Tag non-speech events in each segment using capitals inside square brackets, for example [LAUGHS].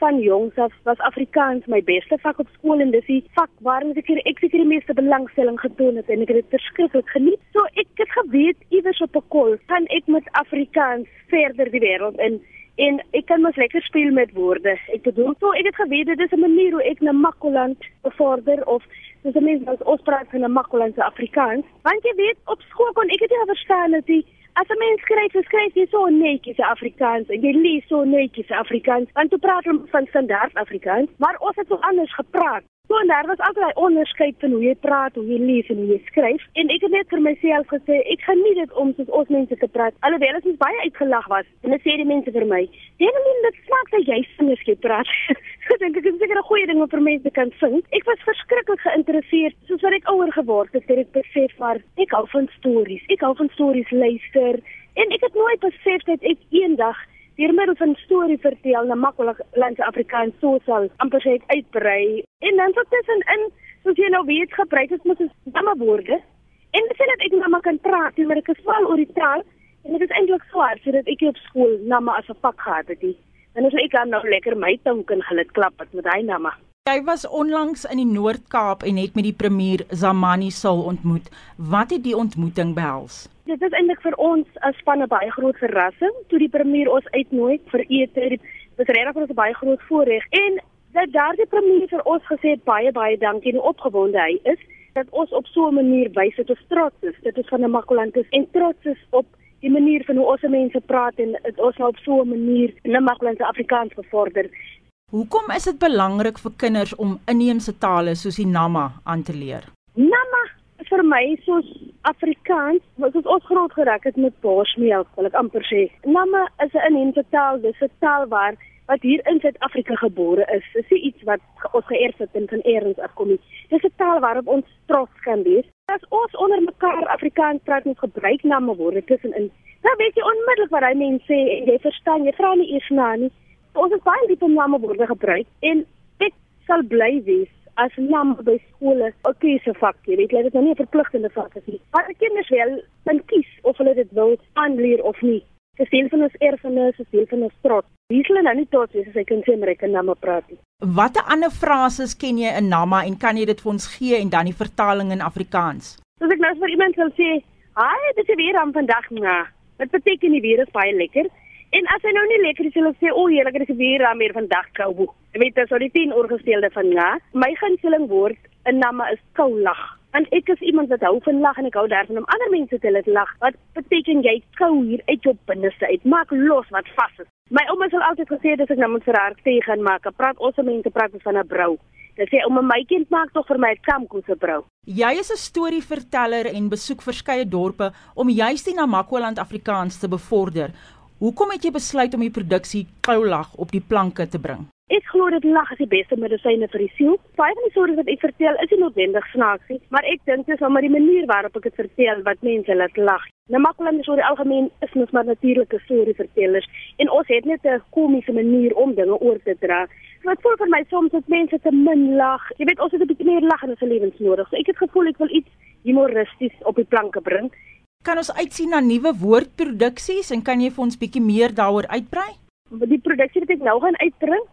van jongs af was Afrikaans my beste vak op skool en dis die vak waarin ek ek seker die meeste belangstelling getoon het en ek het dit verskriklik geniet. So ek het geweet iewers op 'n kol kan ek met Afrikaans verder die wêreld in en ek kan mos lekker speel met woorde. Ek bedoel so ek het geweet dit is 'n manier hoe ek na Makoland bevorder of dis 'n mens wat ons praat van 'n Makolandse Afrikaans. Want jy weet op skool kon ek dit nie verstaan dat die As 'n mens skryf, skryf jy so netjies Afrikaans en jy lees so netjies Afrikaans. Want jy praat van standaard Afrikaans, maar ons het so anders gepraat. So en daar was altyd 'n onderskeid van hoe jy praat, hoe jy lees en hoe jy skryf. En ek het net vir myself gesê, ek nie dit om soos ons mense te praat. Alhoewel dit baie uitgelag was. En dit sê die mense vir my, "Helene, dit smaak dat jy singers jy praat." [LAUGHS] so dink ek dit is seker 'n goeie ding om vir mense kan sing. Ek was verskriklik geïnteresseerd soos wat ek ouer geword het, het ek besef maar ek hou van stories. Ek hou van stories luister. En ek het nooit besef dat ek eendag deur middel van storie vertel na landse Afrikaans so sal amper sê uitbrei en dan tot tussenin soos jy nou weet gebruik het moet ons damme woorde en sê dat ek nou maar kan praat maar ek is wel oor die taal en dit is eintlik swaar sodat ek op skool nou maar as 'n vak gehad het die dan is ek dan nou lekker my tong kan gelit klap met daai naam Jy was onlangs in die Noord-Kaap en het met die premier Zamani Sul ontmoet. Wat het die ontmoeting behels? Dit is eintlik vir ons as span 'n baie groot verrassing toe die premier ons uitnooi vir ete. Dit was regtig vir ons 'n baie groot voorreg en dat daardie premier vir ons gesê het baie baie dankie en opgewonde hy is dat ons op so 'n manier wys dat ons trots is. Dit is van 'n Makolantes en trots is op die manier van hoe ons mense praat en ons nou op so 'n manier 'n Makolantes Afrikaans bevorder. Hoekom is dit belangrik vir kinders om inheemse tale soos die Nama aan te leer? Nama vir my soos Afrikaans, wat ons groot geraak het met borsmeel, wil ek amper sê. Nama is 'n inheemse taal, dis 'n taal waar wat hier in Suid-Afrika gebore is. Dis nie iets wat ons geërf het en van eers afkom nie. Dis 'n taal waarop ons trots kan wees. As ons onder mekaar Afrikaans praat en gebruik nama woorde tussenin, dan weet jy onmiddellik wat hy mens sê en jy verstaan, jy vra nie eers na nie. Ons het baie diep nama woorde gebruik en ek sal bly wees as naam by skole 'n keusevak, jy weet, dit is nou nie 'n verpligtende vak as nie. Maar kinders wel kan kies of hulle dit wil aanleer of nie. Dit is deel van ons erfenis, dit is deel van ons trots. Wie sal nou nie trots wees as hy kan sê maar ek kan naam praat nie. Watter ander frases ken jy in Nama en kan jy dit vir ons gee en dan die vertaling in Afrikaans? As ek nou vir iemand wil sê, "Haai, dit is weer aan vandag na." Wat beteken die weer is baie lekker? En as hy nou nie lekker is, hulle sê o, heerlik, dit is weer aan meer vandag kou. Jy weet, dis al die 10 oorgestelde van ja. My gunsteling woord in namme is koulag. En ek is iemand wat hou van lag en ek hou daarvan om ander mense te laat lag. Wat beteken jy kou hier uit jou binneste uit? Maak los wat vas is. My ouma sal altyd gesê dis ek nou moet vir haar tee gaan maak. Praat ons mense praat van 'n brou. Dit sê ouma my kind maak tog vir my kamkoese brou. Jy is 'n storieverteller en besoek verskeie dorpe om juist die Namakoland Afrikaans te bevorder. Hoekom het jy besluit om die produksie Koulag op die planke te bring? Ek glo dit lag is die beste medisyne vir die siel. Baie van die stories wat ek vertel is nie noodwendig snaaks nie, maar ek dink dit is maar die manier waarop ek dit vertel wat mense laat lag. Nou maklik is oor die algemeen is mens maar natuurlike storievertellers en ons het net 'n komiese manier om dinge oor te dra. Wat voel vir my soms dat mense te min lag. Jy weet ons het 'n bietjie meer lag in ons lewens nodig. So ek het gevoel ek wil iets humoristies op die planke bring. Kan ons uitsien na nuwe woordproduksies en kan jy vir ons bietjie meer daaroor uitbrei? Die produksie wat ek nou gaan uitbring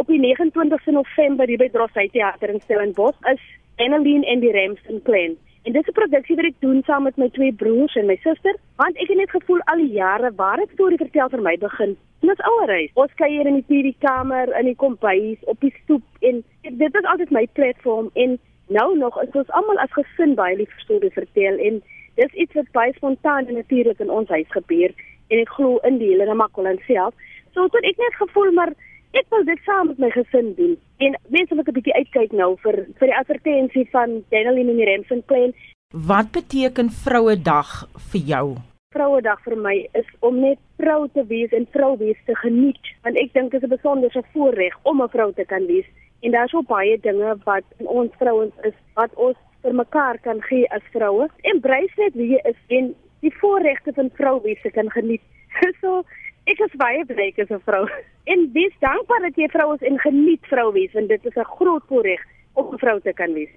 op die 29ste November hier by Drossy Theater in Stellenbosch is Annelien en die Remsen Clan. En dis 'n produksie wat ek doen saam met my twee broers en my suster, want ek het net gevoel al die jare waar ek storie vertel vir my begin. Dis ouerhuis. Ons kuier in die TV-kamer, in die kombuis, op die stoep en dit is altyd my platform en nou nog is ons almal as gesin baie lief vir storie vertel en dis iets wat baie spontaan en natuurlik in ons huis gebeur en ek glo in die hele Namakoland self. So tot ek net gevoel maar ek wil dit saam met my gesin doen. En mense moet 'n bietjie uitkyk nou vir vir die advertensie van Daniel en die Remsen Klein. Wat beteken Vrouedag vir jou? Vrouedag vir my is om net vrou te wees en vrou wees te geniet. Want ek dink dit is 'n besondere voorreg om 'n vrou te kan wees. En daar's so baie dinge wat in ons vrouens is wat ons vir mekaar kan gee as vroue. Embrace net wie jy is en die voorregte van vrou wees te kan geniet. [LAUGHS] so ek is baie bly as 'n vrou. [LAUGHS] En wees dankbaar dat jy vrou is en geniet vrou wees want dit is 'n groot voorreg om 'n vrou te kan wees.